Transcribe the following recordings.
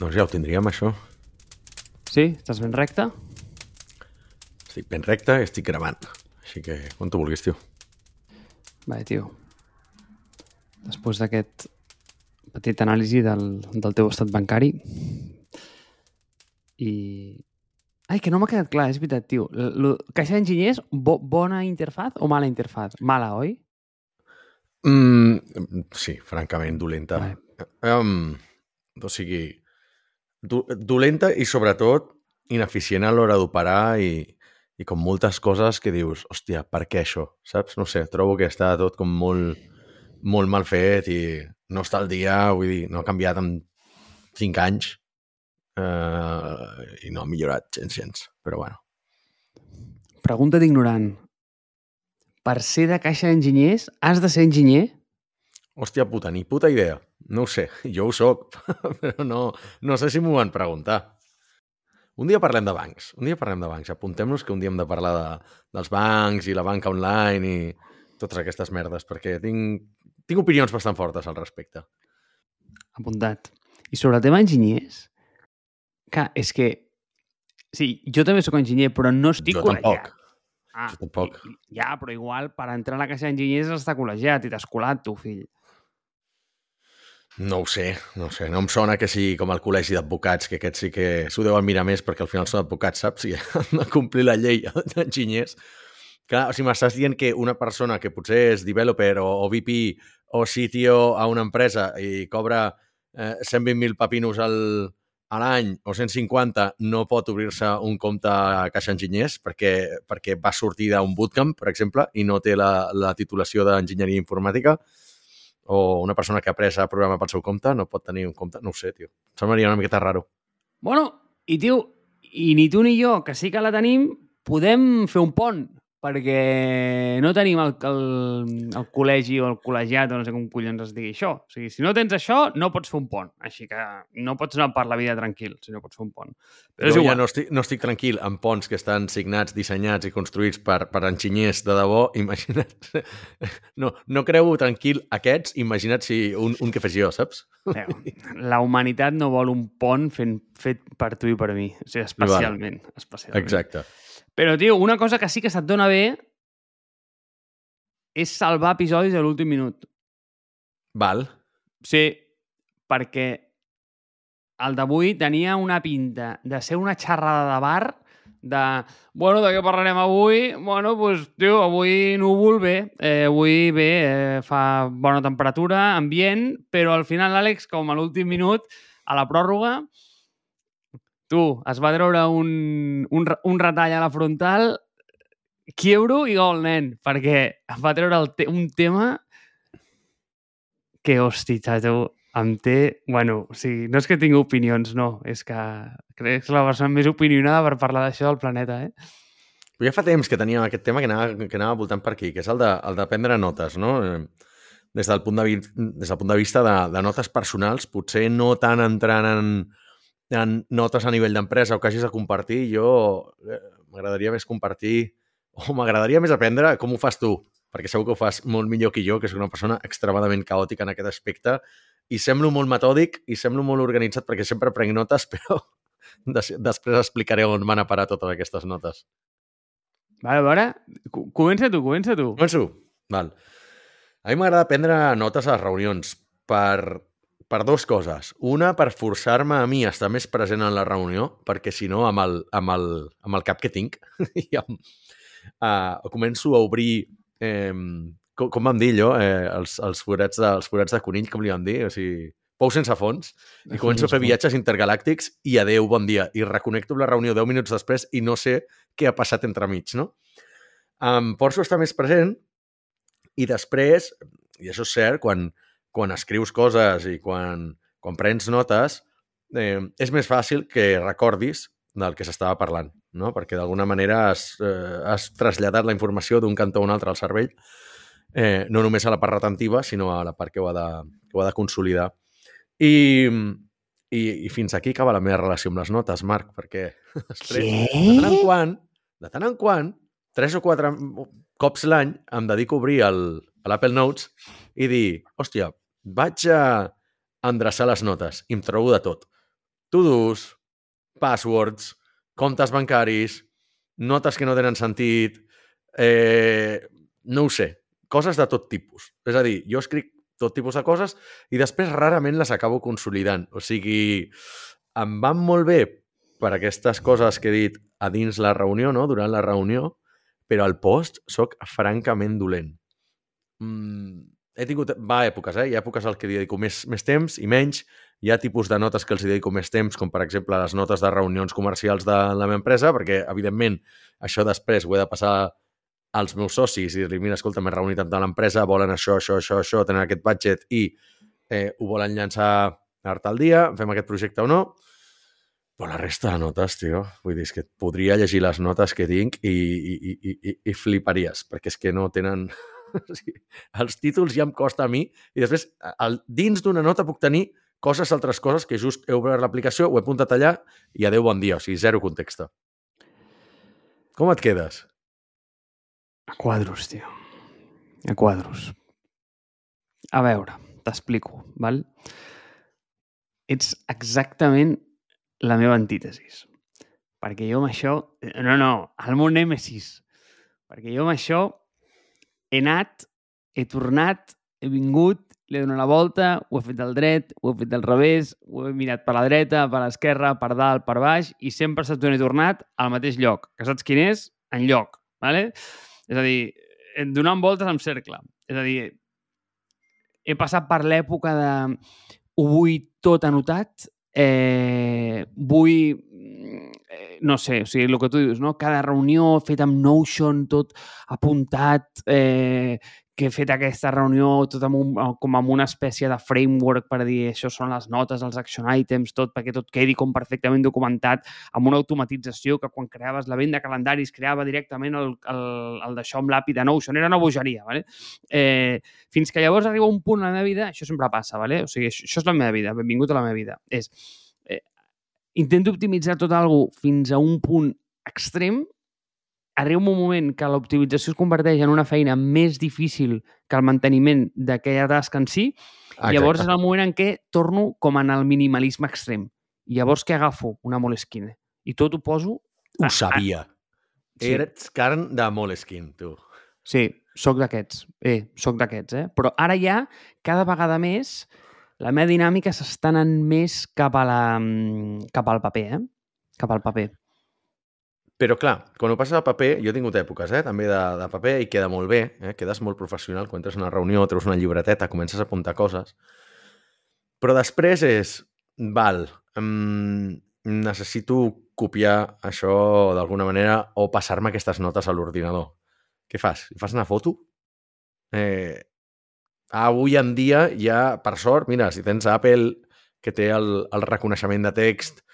Doncs ja ho tindríem, això. Sí? Estàs ben recte? Estic ben recte i estic gravant. Així que, quan tu vulguis, tio. Bé, tio. Després d'aquest petit anàlisi del, del teu estat bancari i... Ai, que no m'ha quedat clar, és veritat, tio. L lo, caixa d'enginyers, bo, bona interfaz o mala interfaz? Mala, oi? Mm, sí, francament, dolenta. Vale. Um, o sigui, do, dolenta i, sobretot, ineficient a l'hora d'operar i, i com moltes coses que dius, hòstia, per què això? Saps? No sé, trobo que està tot com molt, molt mal fet i no està al dia, vull dir, no ha canviat en 5 anys eh, i no ha millorat gens, gens. Però bueno, Pregunta d'ignorant. Per ser de caixa d'enginyers, has de ser enginyer? hòstia puta, ni puta idea. No ho sé, jo ho soc, però no, no sé si m'ho van preguntar. Un dia parlem de bancs, un dia parlem de bancs. Apuntem-nos que un dia hem de parlar de, dels bancs i la banca online i totes aquestes merdes, perquè tinc, tinc opinions bastant fortes al respecte. Apuntat. I sobre el tema enginyers, que és que... Sí, jo també sóc enginyer, però no estic jo tampoc. Ah, Jo tampoc. Ja, però igual, per entrar a la caixa d'enginyers has d'estar col·legiat i t'has colat, tu, fill. No ho sé, no ho sé. No em sona que sigui com el col·legi d'advocats, que aquests sí que s'ho deuen mirar més perquè al final són advocats, saps? I han de complir la llei d'enginyers. Clar, o sigui, m'estàs dient que una persona que potser és developer o, o VP o CTO a una empresa i cobra eh, 120.000 papinos al, a l'any o 150 no pot obrir-se un compte a Caixa Enginyers perquè, perquè va sortir d'un bootcamp, per exemple, i no té la, la titulació d'enginyeria informàtica o una persona que ha après a programar pel seu compte no pot tenir un compte, no ho sé, tio. Em semblaria una miqueta raro. Bueno, i tio, i ni tu ni jo, que sí que la tenim, podem fer un pont, perquè no tenim el, el, el col·legi o el col·legiat o no sé com collons es digui això. O sigui, si no tens això, no pots fer un pont. Així que no pots anar per la vida tranquil si no pots fer un pont. Però jo ja no estic, no estic tranquil amb ponts que estan signats, dissenyats i construïts per, per enginyers de debò. Imagina't. No, no creu tranquil aquests, imagina't si un, un que fes jo, saps? Veu, la humanitat no vol un pont fent, fet per tu i per mi. O sigui, especialment. especialment. Exacte. Però, tio, una cosa que sí que se't dona bé és salvar episodis a l'últim minut. Val. Sí, perquè el d'avui tenia una pinta de ser una xerrada de bar de, bueno, de què parlarem avui? Bueno, doncs, pues, tio, avui núvol bé, eh, avui bé, eh, fa bona temperatura, ambient, però al final l'Àlex, com a l'últim minut, a la pròrroga, tu, es va treure un, un, un retall a la frontal, quiebro i gol, nen, perquè va treure el te un tema que, hosti, xato, em té... Bueno, o sigui, no és que tingui opinions, no. És que crec que és la persona més opinionada per parlar d'això del planeta, eh? Ja fa temps que teníem aquest tema que anava, que anava voltant per aquí, que és el de, el de prendre notes, no? Eh, Des del punt de, des del punt de vista de, de notes personals, potser no tant entrant en, en notes a nivell d'empresa o que hagis de compartir, jo eh, m'agradaria més compartir o m'agradaria més aprendre com ho fas tu, perquè segur que ho fas molt millor que jo, que soc una persona extremadament caòtica en aquest aspecte i semblo molt metòdic i semblo molt organitzat perquè sempre prenc notes, però des després explicaré on van a parar totes aquestes notes. Vale, a veure, co- comença tu, comença tu. Començo? Val. A mi m'agrada prendre notes a les reunions per, per dues coses. Una, per forçar-me a mi a estar més present en la reunió, perquè si no, amb el, amb el, amb el cap que tinc, amb, uh, començo a obrir, eh, com, com vam dir allò, eh, els, els, forats de, els forats de conill, com li vam dir? O sigui, pou sense fons, i començo a fer viatges intergalàctics i adeu, bon dia. I reconnecto amb la reunió 10 minuts després i no sé què ha passat entremig, no? Em forço a estar més present i després, i això és cert, quan, quan escrius coses i quan, quan prens notes, eh, és més fàcil que recordis del que s'estava parlant, no? perquè d'alguna manera has, eh, has traslladat la informació d'un cantó a un altre al cervell, eh, no només a la part retentiva, sinó a la part que ho ha de, que ho ha de consolidar. I, i, I fins aquí acaba la meva relació amb les notes, Marc, perquè després, de tant en quan, de tant en quan, tres o quatre cops l'any em dedico a obrir el- a l'Apple Notes i dir, hòstia, vaig a endreçar les notes i em trobo de tot. to-dos, passwords, comptes bancaris, notes que no tenen sentit, eh, no ho sé, coses de tot tipus. És a dir, jo escric tot tipus de coses i després rarament les acabo consolidant. O sigui, em van molt bé per aquestes coses que he dit a dins la reunió, no? durant la reunió, però al post sóc francament dolent. Mm, he tingut... Va èpoques, eh? Hi ha èpoques al que dedico més, més temps i menys. Hi ha tipus de notes que els dedico més temps, com per exemple les notes de reunions comercials de la meva empresa, perquè, evidentment, això després ho he de passar als meus socis i dir-li, mira, escolta, m'he reunit amb l'empresa, volen això, això, això, això, tenen aquest budget i eh, ho volen llançar a tal dia, fem aquest projecte o no. Però la resta de notes, tio, vull dir, és que podria llegir les notes que tinc i, i, i, i, i fliparies, perquè és que no tenen... els títols ja em costa a mi i després, al, dins d'una nota puc tenir coses, altres coses, que just he obert l'aplicació, ho he apuntat allà i adeu, bon dia, o sigui, zero context. Com et quedes? A quadros, tio. A quadros. A veure, t'explico, val? Ets exactament la meva antítesis. Perquè jo amb això... No, no, el meu nèmesis. Perquè jo amb això he anat, he tornat, he vingut, li he donat la volta, ho he fet del dret, ho he fet del revés, ho he mirat per la dreta, per l'esquerra, per dalt, per baix, i sempre s'ha tornat al mateix lloc. Que saps quin és? En lloc. Vale? És a dir, donant voltes en cercle. És a dir, he passat per l'època de ho vull tot anotat, eh, vull, eh, no sé, o sigui, el que tu dius, no? cada reunió feta amb Notion, tot apuntat, eh, que he fet aquesta reunió tot amb un, com amb una espècie de framework per dir això són les notes, els action items, tot perquè tot quedi com perfectament documentat amb una automatització que quan creaves la venda calendaris creava directament el, el, el d'això amb l'API de Notion. Era una bogeria, ¿vale? Eh, fins que llavors arriba un punt a la meva vida, això sempre passa, ¿vale? o sigui, això, això és la meva vida, benvingut a la meva vida. És, eh, intento optimitzar tot algo fins a un punt extrem arriba un moment que l'optimització es converteix en una feina més difícil que el manteniment d'aquella tasca en si, Exacte. llavors és el moment en què torno com en el minimalisme extrem. Llavors que agafo una Moleskine i tot ho poso... Ho sabia. Sí. Eres carn de Moleskine, tu. Sí, sóc d'aquests. Eh, sóc d'aquests, eh? Però ara ja, cada vegada més, la meva dinàmica s'està anant més cap, a la, mm, cap al paper, eh? Cap al paper. Però clar, quan ho passes a paper, jo he tingut èpoques eh, també de, de paper i queda molt bé, eh, quedes molt professional quan entres a una reunió, treus una llibreteta, comences a apuntar coses. Però després és, val, um, necessito copiar això d'alguna manera o passar-me aquestes notes a l'ordinador. Què fas? Fas una foto? Eh, avui en dia ja, per sort, mira, si tens Apple que té el, el reconeixement de text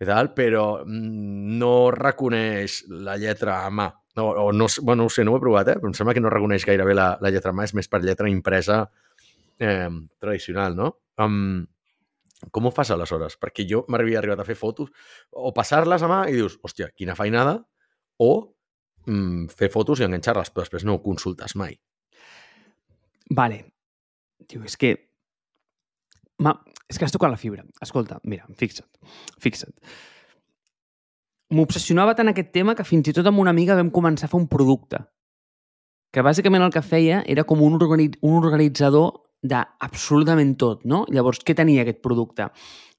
i tal, però mm, no reconeix la lletra a mà. No, o no, bueno, no ho sé, no ho he provat, eh? però em sembla que no reconeix gairebé la, la lletra a mà, és més per lletra impresa eh, tradicional, no? Um, com ho fas aleshores? Perquè jo m'havia arribat a fer fotos o passar-les a mà i dius, hòstia, quina feinada, o mm, fer fotos i enganxar-les, però després no ho consultes mai. Vale. Diu, és que Ma, és que has tocat la fibra. Escolta, mira, fixa't, fixa't. M'obsessionava tant aquest tema que fins i tot amb una amiga vam començar a fer un producte que bàsicament el que feia era com un, organit un organitzador d'absolutament tot, no? Llavors, què tenia aquest producte?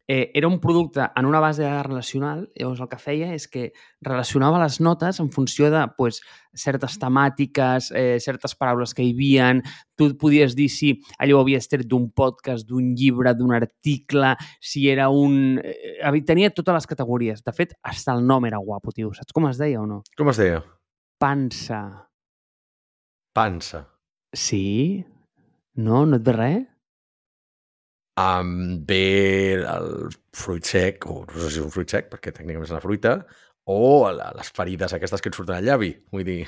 Eh, era un producte en una base de dades relacional, llavors el que feia és que relacionava les notes en funció de pues, certes temàtiques, eh, certes paraules que hi havia, tu podies dir si allò havia estat d'un podcast, d'un llibre, d'un article, si era un... Eh, tenia totes les categories. De fet, hasta el nom era guapo, tio. Saps com es deia o no? Com es deia? Pansa. Pansa. Sí? No? No et ve res? Um, ve el fruit sec, o no sé si és un fruit sec, perquè tècnicament és una fruita, o les ferides aquestes que et surten al llavi. Vull dir...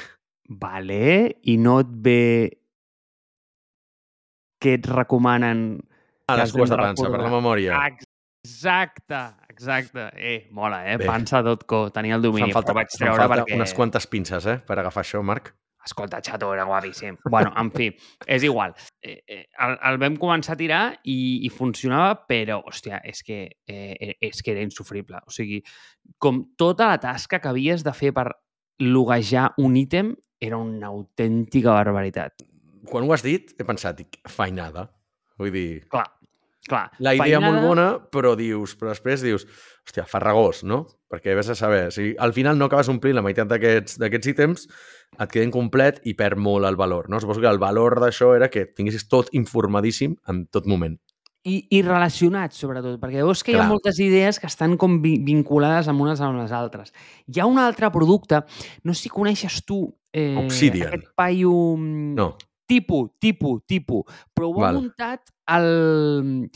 Vale, i no et ve que et recomanen... Ah, les cues de pansa, per la memòria. Exacte, exacte. Eh, mola, eh? Bé. Pansa.co, tenia el domini, falta, però vaig treure falta perquè... unes quantes pinces, eh? Per agafar això, Marc. Escolta, xato, era guapíssim. bueno, en fi, és igual. Eh, eh, el, el vam començar a tirar i, i funcionava, però, hòstia, és que, eh, és que era insufrible. O sigui, com tota la tasca que havies de fer per loguejar un ítem era una autèntica barbaritat. Quan ho has dit, he pensat, dic, feinada. Vull dir... Clar, clar. La idea feinada... molt bona, però dius, però després dius, hòstia, farragós, no? Perquè vés a saber, si al final no acabes omplint la meitat d'aquests ítems, et queda incomplet i perd molt el valor, no? Suposo que el valor d'això era que tinguessis tot informadíssim en tot moment. I, i relacionats, sobretot, perquè veus que Clar. hi ha moltes idees que estan com vi- vinculades amb unes amb les altres. Hi ha un altre producte, no sé si coneixes tu eh, Obsidian. aquest paio... mm, No. Tipo, tipo, tipo. Però ho ha Val. muntat el...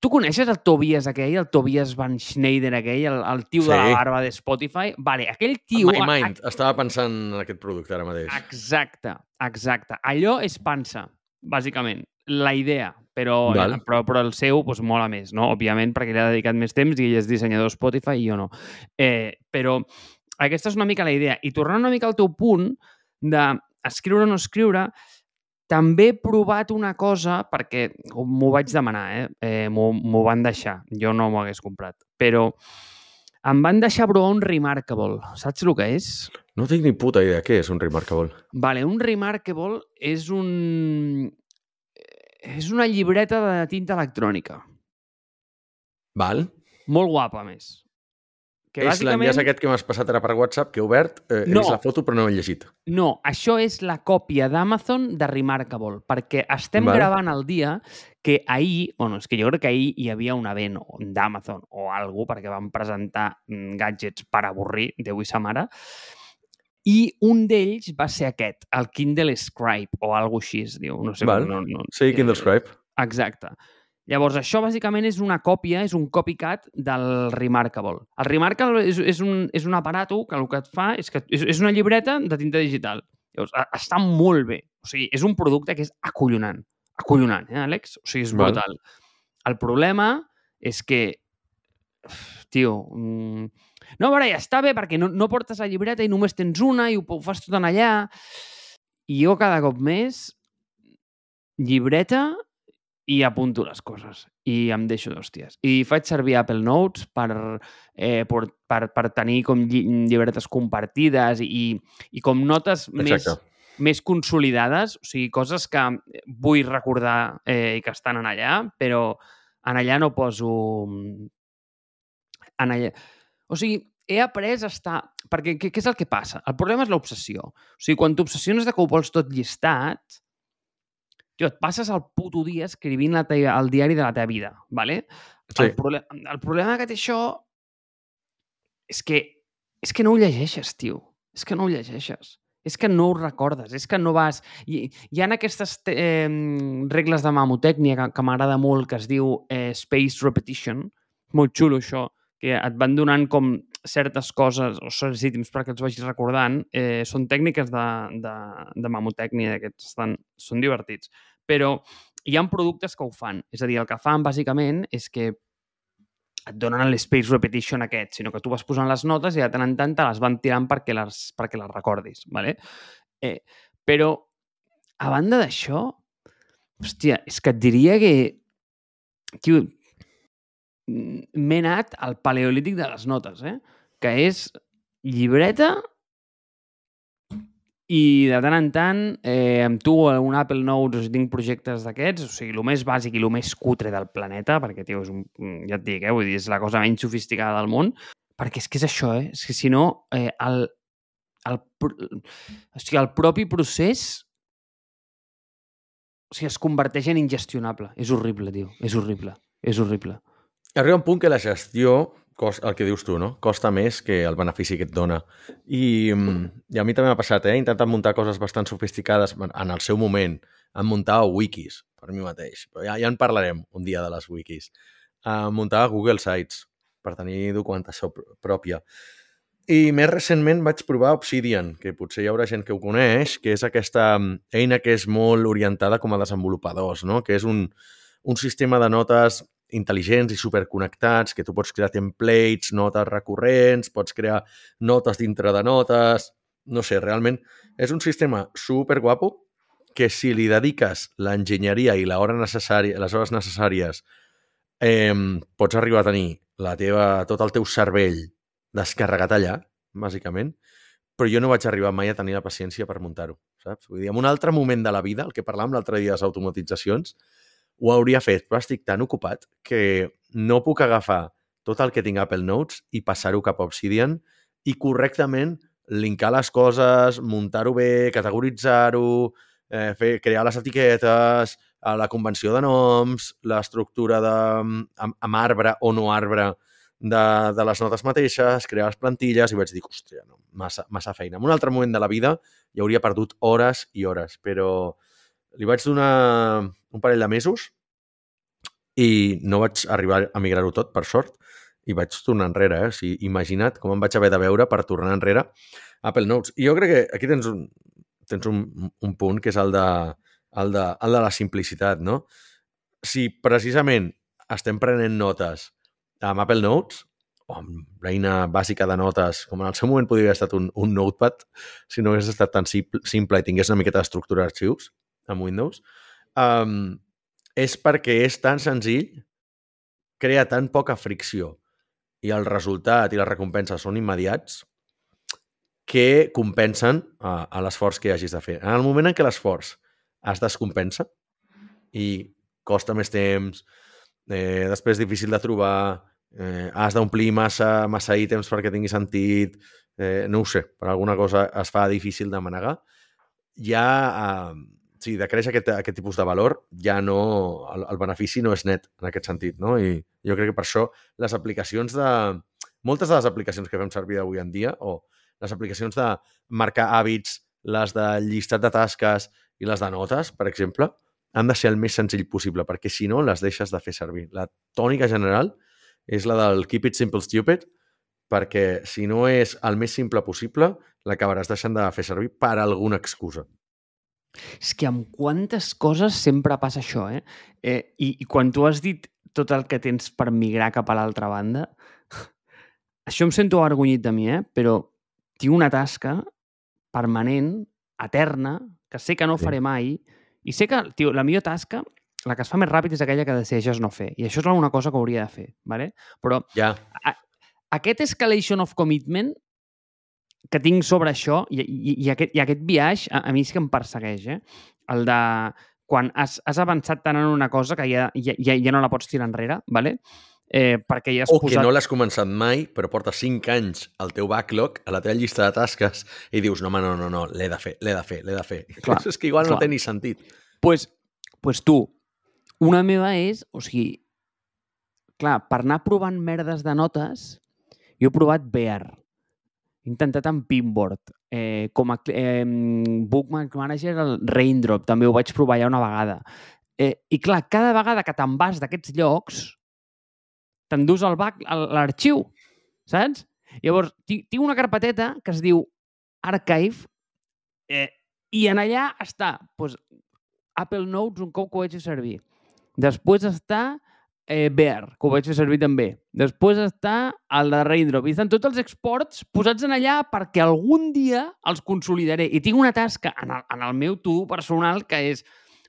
Tu coneixes el Tobias aquell, el Tobias Van Schneider aquell, el, el tio de la Sí. barba de Spotify? Vale, aquell tio... My mind, estava pensant en aquest producte ara mateix. Exacte, exacte. Allò és pansa, bàsicament. La idea, però, Val. però, però el seu doncs, mola més, no? Òbviament, perquè li ha dedicat més temps i ell és dissenyador Spotify i jo no. Eh, però aquesta és una mica la idea. I tornant una mica al teu punt de escriure o no escriure, també he provat una cosa, perquè m'ho vaig demanar, eh? eh m'ho van deixar. Jo no m'ho hagués comprat. Però em van deixar provar un Remarkable. Saps el que és? No tinc ni puta idea què és un Remarkable. Vale, un Remarkable és un... És una llibreta de tinta electrònica. Val? Molt guapa, més. Que és l'enllaç aquest que m'has passat ara per WhatsApp, que he obert, eh, he No. vist la foto però no he llegit. No, això és la còpia d'Amazon de Remarkable, perquè estem Val. gravant el dia que ahir, bueno, és que jo crec que ahir hi havia un event d'Amazon o algú perquè van presentar mm, gadgets per avorrir, Déu i sa mare, i un d'ells va ser aquest, el Kindle Scribe o alguna així es diu. No sé, Val. no, no, Sí, Kindle Scribe. Exacte. Llavors, això bàsicament és una còpia, és un copycat del Remarkable. El Remarkable és, és, un, és un aparato que el que et fa és que és, és una llibreta de tinta digital. Llavors, a- està molt bé. O sigui, és un producte que és acollonant. Acollonant, eh, Àlex? O sigui, és Val. brutal. El problema és que, uf, tio, mm, no, a veure, ja està bé perquè no, no portes la llibreta i només tens una i ho, ho fas tot en allà. I jo cada cop més llibreta i apunto les coses i em deixo d'hòsties. I faig servir Apple Notes per, eh, per, per, per tenir com lli llibretes compartides i, i com notes més, Exacte. més consolidades, o sigui, coses que vull recordar eh, i que estan en allà, però en allà no poso... En allà... O sigui, he après a estar... Perquè què, què és el que passa? El problema és l'obsessió. O sigui, quan t'obsessiones de que ho vols tot llistat, tio, et passes el puto dia escrivint la teva, el diari de la teva vida, ¿vale? Sí. El, proble el problema que té això és que, és que no ho llegeixes, tio. És que no ho llegeixes. És que no ho recordes, és que no vas... Hi, hi ha aquestes eh, regles de mamotècnia que, que m'agrada molt, que es diu eh, space repetition. Molt xulo, això, que et van donant com certes coses o certs ítems perquè els vagis recordant. Eh, són tècniques de, de, de mamotècnia, aquests estan, són divertits. Però hi ha productes que ho fan. És a dir, el que fan, bàsicament, és que et donen l'espace repetition aquest, sinó que tu vas posant les notes i de tant en tant te les van tirant perquè les, perquè les recordis. ¿vale? Eh, però, a banda d'això, hòstia, és que et diria que tio, m'he anat al paleolític de les notes, eh? Que és llibreta i de tant en tant, eh, amb tu un Apple Notes, o si tinc projectes d'aquests, o sigui, el més bàsic i el més cutre del planeta, perquè, tio, és un, ja et dic, eh, vull dir, és la cosa menys sofisticada del món, perquè és que és això, eh? És que si no, eh, el, el, o sigui, el propi procés o sigui, es converteix en ingestionable. És horrible, tio. És horrible. És horrible. Arriba un punt que la gestió, costa, el que dius tu, no? costa més que el benefici que et dona. I, mm, i a mi també m'ha passat, eh? He intentat muntar coses bastant sofisticades en el seu moment. Em muntava wikis per mi mateix. Però ja, ja en parlarem un dia de les wikis. Em muntava Google Sites per tenir documentació pr- pròpia. I més recentment vaig provar Obsidian, que potser hi haurà gent que ho coneix, que és aquesta mm, eina que és molt orientada com a desenvolupadors, no? que és un, un sistema de notes intel·ligents i superconnectats, que tu pots crear templates, notes recurrents, pots crear notes dintre de notes, no sé, realment és un sistema super guapo que si li dediques l'enginyeria i l'hora necessària, les hores necessàries, eh, pots arribar a tenir la teva, tot el teu cervell descarregat allà, bàsicament, però jo no vaig arribar mai a tenir la paciència per muntar-ho, saps? Vull dir, en un altre moment de la vida, el que parlàvem l'altre dia de les automatitzacions, ho hauria fet, però estic tan ocupat que no puc agafar tot el que tinc Apple Notes i passar-ho cap a Obsidian i correctament linkar les coses, muntar-ho bé, categoritzar-ho, eh, fer, crear les etiquetes, a la convenció de noms, l'estructura de, amb, amb arbre o no arbre de, de les notes mateixes, crear les plantilles i vaig dir, hòstia, no, massa, massa feina. En un altre moment de la vida hi hauria perdut hores i hores, però li vaig donar un parell de mesos i no vaig arribar a migrar-ho tot, per sort, i vaig tornar enrere. Eh? O sigui, imagina't com em vaig haver de veure per tornar enrere Apple Notes. I jo crec que aquí tens un, tens un, un punt que és el de, el, de, el de la simplicitat, no? Si precisament estem prenent notes amb Apple Notes, o amb l'eina bàsica de notes, com en el seu moment podria haver estat un, un notepad, si no hagués estat tan simple, i tingués una miqueta d'estructura d'arxius amb Windows, um, és perquè és tan senzill, crea tan poca fricció i el resultat i la recompensa són immediats que compensen a, a l'esforç que hagis de fer. En el moment en què l'esforç es descompensa i costa més temps, eh, després és difícil de trobar, eh, has d'omplir massa, massa ítems perquè tingui sentit, eh, no ho sé, per alguna cosa es fa difícil de manegar, ja, eh, sí, decreix aquest, aquest tipus de valor, ja no, el, el benefici no és net en aquest sentit, no? I jo crec que per això les aplicacions de... Moltes de les aplicacions que fem servir avui en dia, o les aplicacions de marcar hàbits, les de llistat de tasques i les de notes, per exemple, han de ser el més senzill possible, perquè si no les deixes de fer servir. La tònica general és la del keep it simple stupid, perquè si no és el més simple possible, l'acabaràs deixant de fer servir per alguna excusa. És que amb quantes coses sempre passa això, eh? eh i, I quan tu has dit tot el que tens per migrar cap a l'altra banda, això em sento avergonyit de mi, eh? Però tinc una tasca permanent, eterna, que sé que no faré mai, i sé que, tio, la millor tasca, la que es fa més ràpid és aquella que decideixes no fer. I això és una cosa que hauria de fer, ¿vale? però ja. a, aquest escalation of commitment que tinc sobre això i, i, i, aquest, i aquest viatge a, a mi és que em persegueix, eh? El de quan has, has avançat tant en una cosa que ja, ja, ja, ja no la pots tirar enrere, ¿vale? eh, perquè ja has o posat... que no l'has començat mai, però porta 5 anys al teu backlog, a la teva llista de tasques, i dius, no, home, no, no, no, l'he de fer, l'he de fer, l'he de fer. Clar, és que igual clar. no té ni sentit. Pues, pues tu, una meva és, o sigui, clar, per anar provant merdes de notes, jo he provat Bear, intentat amb Pinboard, eh, com a eh, Bookmark Manager, el Raindrop, també ho vaig provar ja una vegada. Eh, I clar, cada vegada que te'n vas d'aquests llocs, t'endús l'arxiu, saps? Llavors, tinc una carpeteta que es diu Archive eh, i en allà està doncs, Apple Notes un cop que ho vaig servir. Després està eh, Bear, que ho vaig fer servir també. Després està el de Raindrop. I estan tots els exports posats en allà perquè algun dia els consolidaré. I tinc una tasca en el, en el meu to personal que és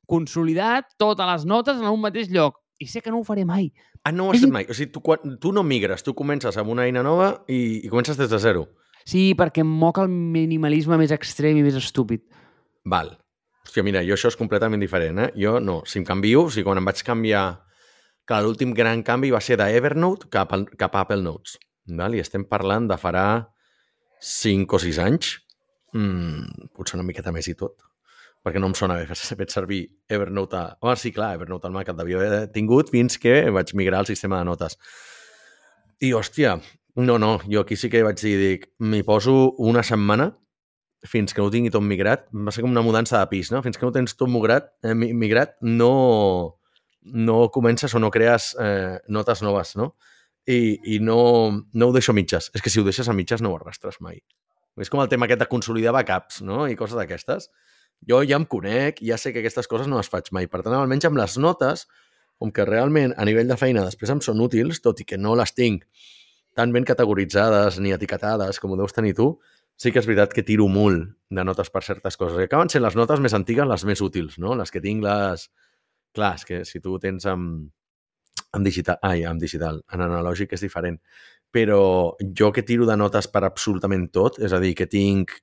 consolidar totes les notes en un mateix lloc. I sé que no ho faré mai, Ah, no ho has fet mai. O sigui, tu, quan, tu no migres, tu comences amb una eina nova i, i comences des de zero. Sí, perquè em moca el minimalisme més extrem i més estúpid. Val. Hòstia, mira, jo això és completament diferent, eh? Jo no, si em canvio, o sigui, quan em vaig canviar... Clar, l'últim gran canvi va ser d'Evernote cap, cap a Apple Notes. Val? I estem parlant de farà 5 o 6 anys. Mm, potser una miqueta més i tot perquè no em sona haver fet servir Evernote a... Oh, sí, clar, Evernote al Mac el devia haver tingut fins que vaig migrar al sistema de notes. I, hòstia, no, no, jo aquí sí que vaig dir, dic, m'hi poso una setmana fins que no ho tingui tot migrat. Va ser com una mudança de pis, no? Fins que no tens tot migrat, eh, migrat no, no comences o no crees eh, notes noves, no? I, i no, no ho deixo a mitges. És que si ho deixes a mitges no ho arrastres mai. És com el tema aquest de consolidar backups, no? I coses d'aquestes jo ja em conec, ja sé que aquestes coses no les faig mai. Per tant, almenys amb les notes, com que realment a nivell de feina després em són útils, tot i que no les tinc tan ben categoritzades ni etiquetades com ho deus tenir tu, sí que és veritat que tiro molt de notes per certes coses. I acaben sent les notes més antigues les més útils, no? Les que tinc les... Clar, és que si tu tens amb, amb digital, ai, amb digital, en analògic és diferent. Però jo que tiro de notes per absolutament tot, és a dir, que tinc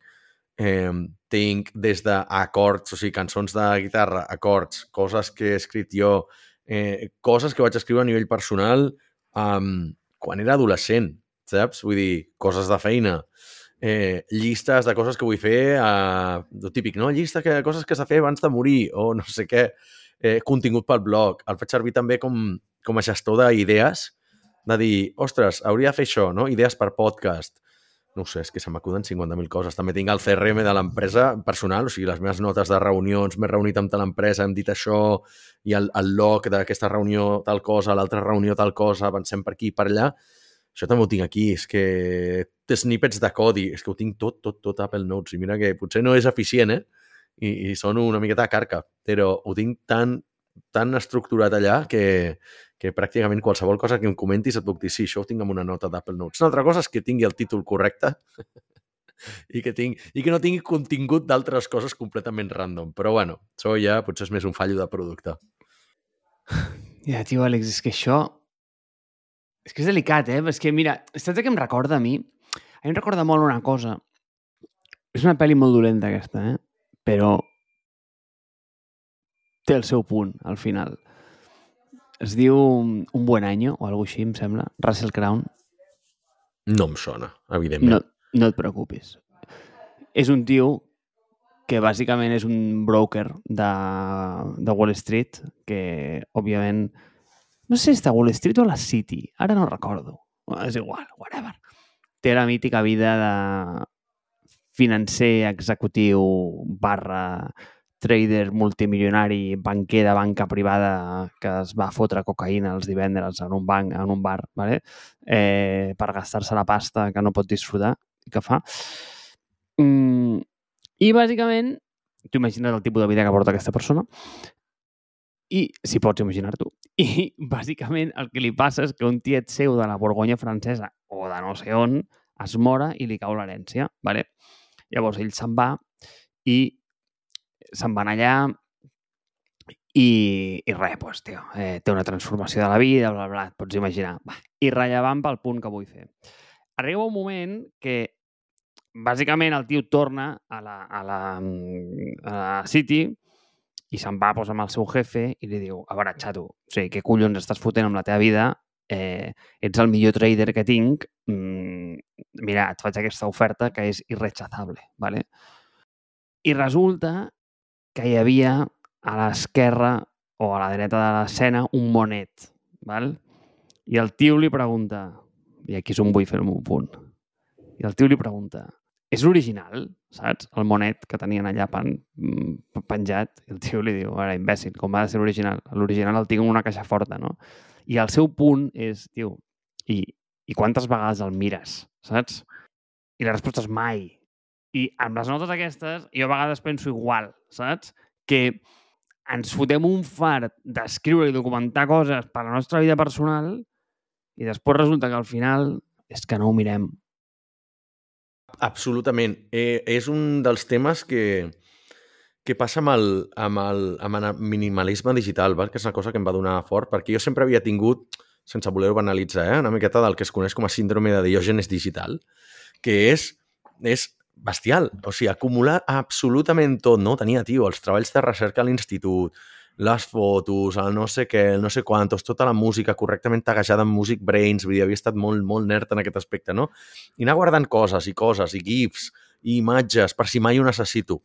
eh, tinc des d'acords, o sigui, cançons de guitarra, acords, coses que he escrit jo, eh, coses que vaig escriure a nivell personal um, quan era adolescent, saps? Vull dir, coses de feina, eh, llistes de coses que vull fer, eh, el típic, no? Llista de coses que s'ha de fer abans de morir, o no sé què, eh, contingut pel blog. El faig servir també com, com a gestor d'idees, de dir, ostres, hauria de fer això, no? Idees per podcast. No sé, és que se m'acuden 50.000 coses. També tinc el CRM de l'empresa personal, o sigui, les meves notes de reunions, m'he reunit amb tal empresa, hem dit això, i el, el log d'aquesta reunió tal cosa, l'altra reunió tal cosa, avancem per aquí i per allà això també ho tinc aquí, és que snippets de codi, és que ho tinc tot, tot, tot Apple Notes, i mira que potser no és eficient, eh? I, i són una miqueta carca, però ho tinc tan, tan estructurat allà que, que pràcticament qualsevol cosa que em comentis et puc dir, sí, això ho tinc amb una nota d'Apple Notes. Una altra cosa és que tingui el títol correcte i que, tinc, i que no tingui contingut d'altres coses completament random. Però bueno, això ja potser és més un fallo de producte. Ja, tio, Àlex, és que això és que és delicat, eh? És que, mira, saps què em recorda a mi? A mi em recorda molt una cosa. És una pel·li molt dolenta, aquesta, eh? Però té el seu punt, al final. Es diu Un buen año, o alguna així, em sembla. Russell Crown. No em sona, evidentment. No, no et preocupis. És un tio que bàsicament és un broker de, de Wall Street, que, òbviament, no sé si està a Wall Street o a la City, ara no recordo. És igual, whatever. Té la mítica vida de financer executiu barra trader multimilionari, banquer de banca privada que es va fotre cocaïna els divendres en un banc, en un bar, vale? eh, per gastar-se la pasta que no pot disfrutar que fa. Mm, I, bàsicament, tu imagines el tipus de vida que porta aquesta persona i, si pots imaginar-t'ho. I, bàsicament, el que li passa és que un tiet seu de la Borgonya francesa o de no sé on es mora i li cau l'herència. Vale? Llavors, ell se'n va i se'n van allà i, i res, doncs, tio, eh, té una transformació de la vida, bla, bla, et pots imaginar. Va, irrellevant pel punt que vull fer. Arriba un moment que bàsicament el tio torna a la, a la, a la City i se'n va doncs, amb el seu jefe i li diu, a veure, xato, o sigui, què collons estàs fotent amb la teva vida? Eh, ets el millor trader que tinc, mm, mira, et faig aquesta oferta que és irrechazable, ¿vale? I resulta que hi havia a l'esquerra o a la dreta de l'escena un monet, val? I el tio li pregunta, i aquí és on vull fer meu punt, i el tio li pregunta, és l'original, saps? El monet que tenien allà pen, mm, penjat. I el tio li diu, ara, imbècil, com ha de ser l'original? L'original el tinc en una caixa forta, no? I el seu punt és, tio, i, i quantes vegades el mires, saps? I la resposta és mai. I amb les notes aquestes, jo a vegades penso igual, saps? Que ens fotem un fart d'escriure i documentar coses per a la nostra vida personal i després resulta que al final és que no ho mirem Absolutament. Eh, és un dels temes que, que passa amb el, amb, el, amb el minimalisme digital, val? que és una cosa que em va donar fort, perquè jo sempre havia tingut, sense voler-ho banalitzar, eh? una miqueta del que es coneix com a síndrome de diògenes digital, que és, és bestial. O sigui, acumular absolutament tot, no? Tenia, tio, els treballs de recerca a l'institut, les fotos, el no sé què, el no sé quantos, tota la música correctament tagajada amb Music Brains, vull dir, havia estat molt, molt nerd en aquest aspecte, no? I anar guardant coses i coses i gifs i imatges per si mai ho necessito.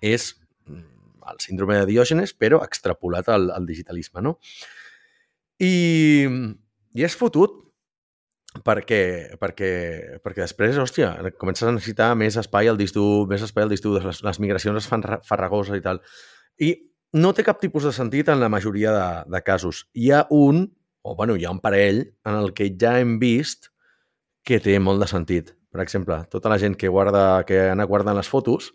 És el síndrome de Diògenes, però extrapolat al, al digitalisme, no? I, i és fotut perquè, perquè, perquè després, hòstia, comences a necessitar més espai al disc dur, més espai al disc dur, les, les migracions es fan farragoses i tal. I no té cap tipus de sentit en la majoria de, de casos. Hi ha un, o bueno, hi ha un parell, en el que ja hem vist que té molt de sentit. Per exemple, tota la gent que guarda, que anat guardant les fotos,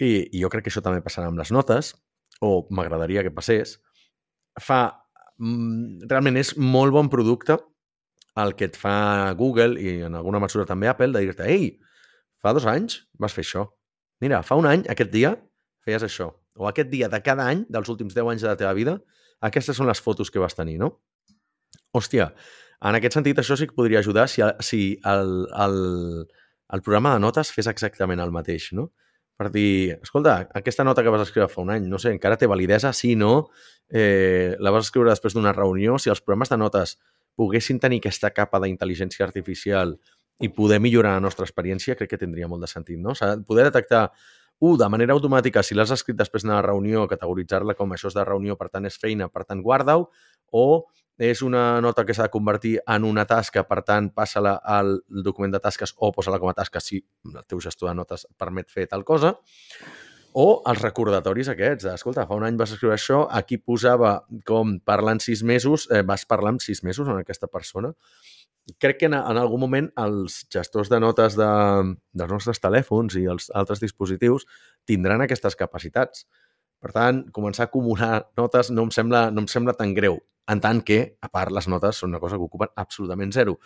i, i jo crec que això també passarà amb les notes, o m'agradaria que passés, fa... Mm, realment és molt bon producte el que et fa Google i en alguna mesura també Apple de dir-te ei, fa dos anys vas fer això. Mira, fa un any, aquest dia, feies això. O aquest dia de cada any, dels últims 10 anys de la teva vida, aquestes són les fotos que vas tenir, no? Hòstia, en aquest sentit, això sí que podria ajudar si, si el, el, el programa de notes fes exactament el mateix, no? Per dir, escolta, aquesta nota que vas escriure fa un any, no sé, encara té validesa, sí, no, eh, la vas escriure després d'una reunió, si els programes de notes poguessin tenir aquesta capa d'intel·ligència artificial i poder millorar la nostra experiència, crec que tindria molt de sentit, no? Poder detectar, un, de manera automàtica, si l'has escrit després d'una reunió, categoritzar-la com això és de reunió, per tant és feina, per tant guarda-ho, o és una nota que s'ha de convertir en una tasca, per tant, passa-la al document de tasques o posa-la com a tasca si el teu gestor de notes permet fer tal cosa. O els recordatoris aquests. Escolta, fa un any vas escriure això, aquí posava com parlar en sis mesos, eh, vas parlar en sis mesos amb aquesta persona. Crec que en, en algun moment els gestors de notes de, dels nostres telèfons i els altres dispositius tindran aquestes capacitats. Per tant, començar a acumular notes no em sembla, no em sembla tan greu en tant que, a part, les notes són una cosa que ocupen absolutament zero.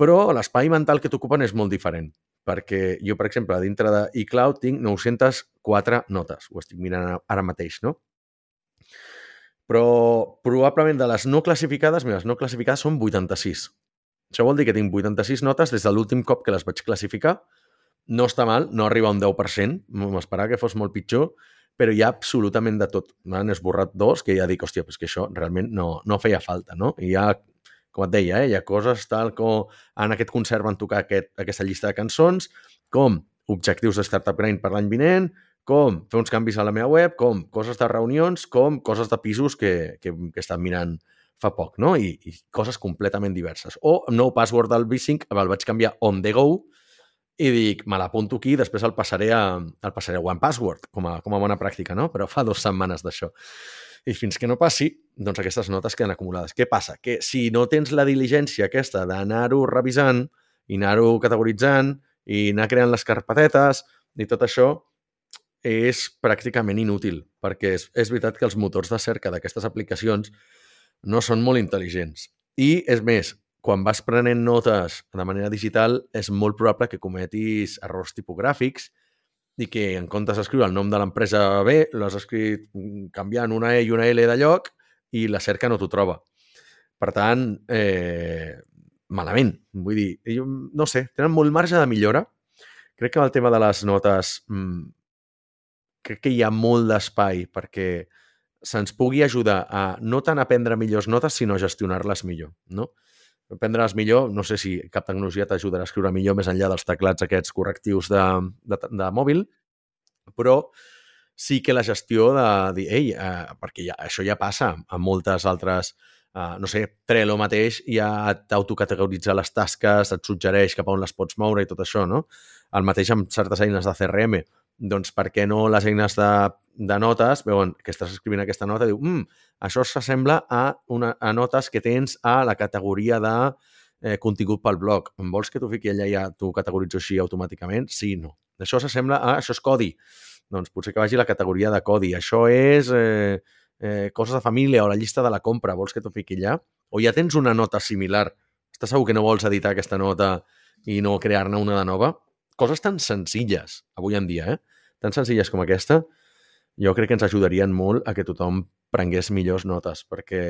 Però l'espai mental que t'ocupen és molt diferent, perquè jo, per exemple, dintre de iCloud tinc 904 notes, ho estic mirant ara mateix, no? Però probablement de les no classificades, mira, les no classificades són 86. Això vol dir que tinc 86 notes des de l'últim cop que les vaig classificar. No està mal, no arriba a un 10%, m'esperava que fos molt pitjor, però hi ha absolutament de tot. M'han esborrat dos que ja dic, hòstia, però és que això realment no, no feia falta, no? I hi ha, com et deia, eh, hi ha coses tal com en aquest concert van tocar aquest, aquesta llista de cançons, com objectius de Startup Grind per l'any vinent, com fer uns canvis a la meva web, com coses de reunions, com coses de pisos que, que, que estan mirant fa poc, no? I, i coses completament diverses. O nou password del V5 el vaig canviar on the go, i dic, me l'apunto aquí després el passaré a, el passaré a One Password, com a, com a bona pràctica, no? Però fa dues setmanes d'això. I fins que no passi, doncs aquestes notes queden acumulades. Què passa? Que si no tens la diligència aquesta d'anar-ho revisant i anar-ho categoritzant i anar creant les carpetetes i tot això, és pràcticament inútil, perquè és, és veritat que els motors de cerca d'aquestes aplicacions no són molt intel·ligents. I, és més, quan vas prenent notes de manera digital, és molt probable que cometis errors tipogràfics i que en comptes d'escriure el nom de l'empresa B, l'has escrit mm, canviant una E i una L de lloc i la cerca no t'ho troba. Per tant, eh, malament. Vull dir, jo, no sé, tenen molt marge de millora. Crec que el tema de les notes mmm, crec que hi ha molt d'espai perquè se'ns pugui ajudar a no tant aprendre millors notes, sinó a gestionar-les millor. No? Prendre'ls millor. No sé si cap tecnologia t'ajudarà a escriure millor més enllà dels teclats aquests correctius de, de, de mòbil, però sí que la gestió de dir, ei, eh, perquè ja, això ja passa a moltes altres, eh, no sé, Trello mateix ja t'autocategoritza les tasques, et suggereix cap a on les pots moure i tot això, no? El mateix amb certes eines de CRM. Doncs per què no les eines de, de notes, veuen que estàs escrivint aquesta nota, diu, mm, això s'assembla a, una, a notes que tens a la categoria de eh, contingut pel blog. Em vols que t'ho fiqui allà i ja t'ho categoritzo així automàticament? Sí, no. Això s'assembla a... Això és codi. Doncs potser que vagi a la categoria de codi. Això és eh, eh, coses de família o la llista de la compra. Vols que t'ho fiqui allà? O ja tens una nota similar. Estàs segur que no vols editar aquesta nota i no crear-ne una de nova? Coses tan senzilles, avui en dia, eh? Tan senzilles com aquesta, jo crec que ens ajudarien molt a que tothom prengués millors notes, perquè,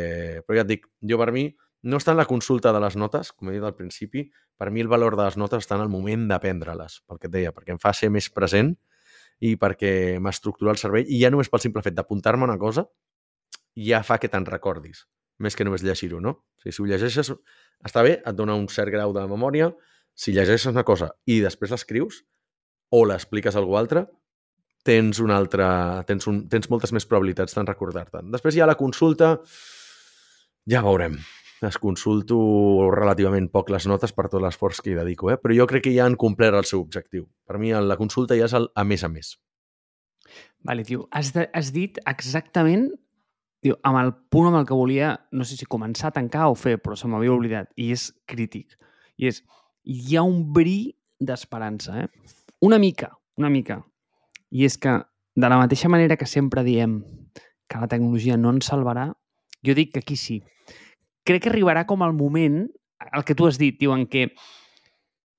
però ja et dic, jo per mi no està en la consulta de les notes, com he dit al principi, per mi el valor de les notes està en el moment d'aprendre-les, pel que et deia, perquè em fa ser més present i perquè m'estructura el cervell i ja només pel simple fet d'apuntar-me una cosa ja fa que te'n recordis, més que només llegir-ho, no? O sigui, si ho llegeixes, està bé, et dona un cert grau de memòria, si llegeixes una cosa i després l'escrius o l'expliques a algú altre, tens un altre, tens, un, tens moltes més probabilitats d'en recordar-te'n. Després hi ha la consulta, ja veurem. Es consulto relativament poc les notes per tot l'esforç que hi dedico, eh? però jo crec que ja han complert el seu objectiu. Per mi la consulta ja és el a més a més. Vale, tio, has, de, has dit exactament tio, amb el punt amb el que volia, no sé si començar a tancar o fer, però se m'havia oblidat, i és crític. I és, hi ha un bri d'esperança, eh? Una mica, una mica. I és que, de la mateixa manera que sempre diem que la tecnologia no ens salvarà, jo dic que aquí sí. Crec que arribarà com el moment, el que tu has dit, tio, en què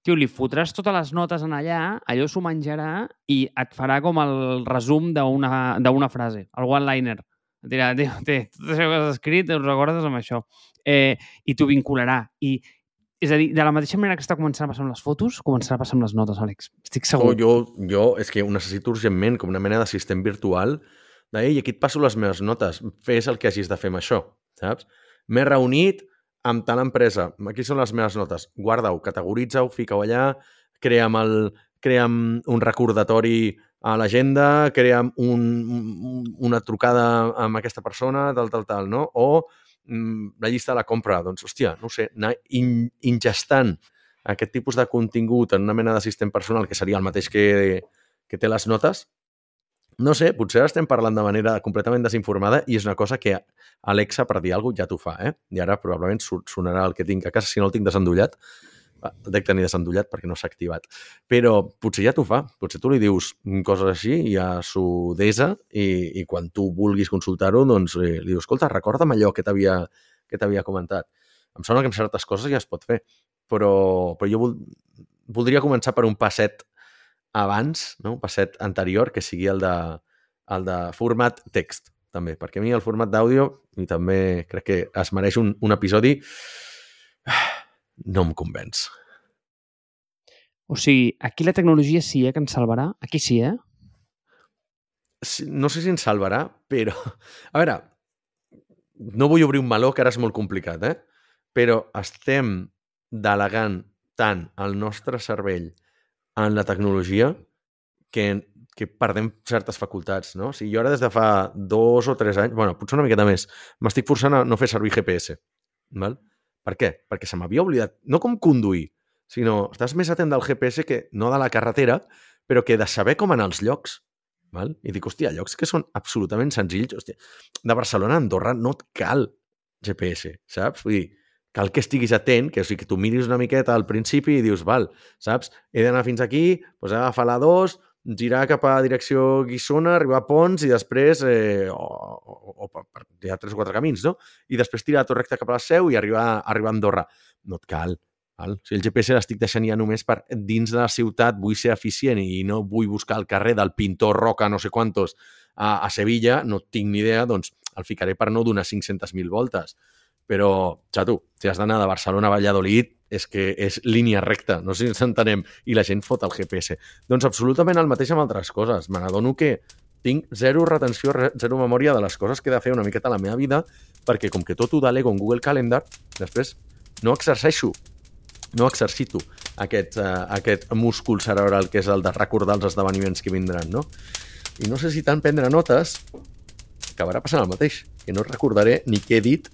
tio, li fotràs totes les notes en allà, allò s'ho menjarà i et farà com el resum d'una frase, el one-liner. Et dirà, tio, té, tot això que has escrit, ho recordes amb això. Eh, I t'ho vincularà. I, és a dir, de la mateixa manera que està començant a passar amb les fotos, començarà a passar amb les notes, Àlex. Estic segur. O jo, jo, és que ho necessito urgentment, com una mena d'assistent virtual, de, ei, aquí et passo les meves notes, fes el que hagis de fer amb això, saps? M'he reunit amb tal empresa, aquí són les meves notes, guarda-ho, categoritza-ho, fica-ho allà, crea'm, el, crea'm un recordatori a l'agenda, crea'm un, un, una trucada amb aquesta persona, tal, tal, tal, no? O la llista de la compra, doncs, hòstia, no sé, anar in, ingestant aquest tipus de contingut en una mena d'assistent personal, que seria el mateix que, que té les notes, no sé, potser estem parlant de manera completament desinformada i és una cosa que Alexa, per dir alguna cosa, ja t'ho fa, eh? I ara probablement sonarà el que tinc a casa, si no el tinc desendollat, dec tenir desendollat perquè no s'ha activat. Però potser ja t'ho fa. Potser tu li dius coses així i ja s'ho desa i, i quan tu vulguis consultar-ho, doncs li, li dius, escolta, recorda'm allò que t'havia que t'havia comentat. Em sembla que amb certes coses ja es pot fer, però, però jo vol, voldria començar per un passet abans, no? un passet anterior, que sigui el de, el de format text, també, perquè a mi el format d'àudio, i també crec que es mereix un, un episodi, no em convenç. O sigui, aquí la tecnologia sí eh, que ens salvarà. Aquí sí, eh? No sé si ens salvarà, però... A veure, no vull obrir un meló, que ara és molt complicat, eh? Però estem delegant tant el nostre cervell en la tecnologia que, que perdem certes facultats, no? O sigui, jo ara des de fa dos o tres anys, bueno, potser una miqueta més, m'estic forçant a no fer servir GPS, val? Per què? Perquè se m'havia oblidat, no com conduir, sinó estàs més atent del GPS que no de la carretera, però que de saber com anar als llocs. Val? I dic, hòstia, llocs que són absolutament senzills. Hòstia, de Barcelona a Andorra no et cal GPS, saps? Vull dir, cal que estiguis atent, que, o sigui, que tu miris una miqueta al principi i dius, val, saps? He d'anar fins aquí, doncs he d'agafar la 2, girar cap a direcció Guissona, arribar a Pons i després, eh, o, o, o per, hi ha tres o quatre camins, no? I després tirar tot recte cap a la Seu i arribar, arribar a Andorra. No et cal. Val? O sigui, el GPS l'estic deixant ja només per dins de la ciutat vull ser eficient i no vull buscar el carrer del pintor Roca no sé quantos a, a Sevilla, no tinc ni idea, doncs el ficaré per no donar 500.000 voltes. Però, xato, si has d'anar de Barcelona a Valladolid, és que és línia recta, no sé si ens entenem, i la gent fot el GPS. Doncs absolutament el mateix amb altres coses. Me n'adono que tinc zero retenció, zero memòria de les coses que he de fer una miqueta a la meva vida, perquè com que tot ho delego en Google Calendar, després no exerceixo, no exercito aquest, uh, aquest múscul cerebral que és el de recordar els esdeveniments que vindran, no? I no sé si tant prendre notes acabarà passant el mateix, que no recordaré ni què he dit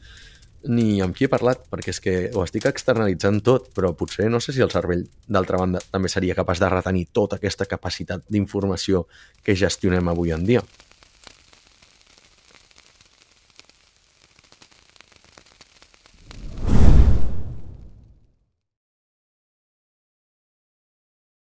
ni amb qui he parlat, perquè és que ho estic externalitzant tot, però potser no sé si el cervell, d'altra banda, també seria capaç de retenir tota aquesta capacitat d'informació que gestionem avui en dia.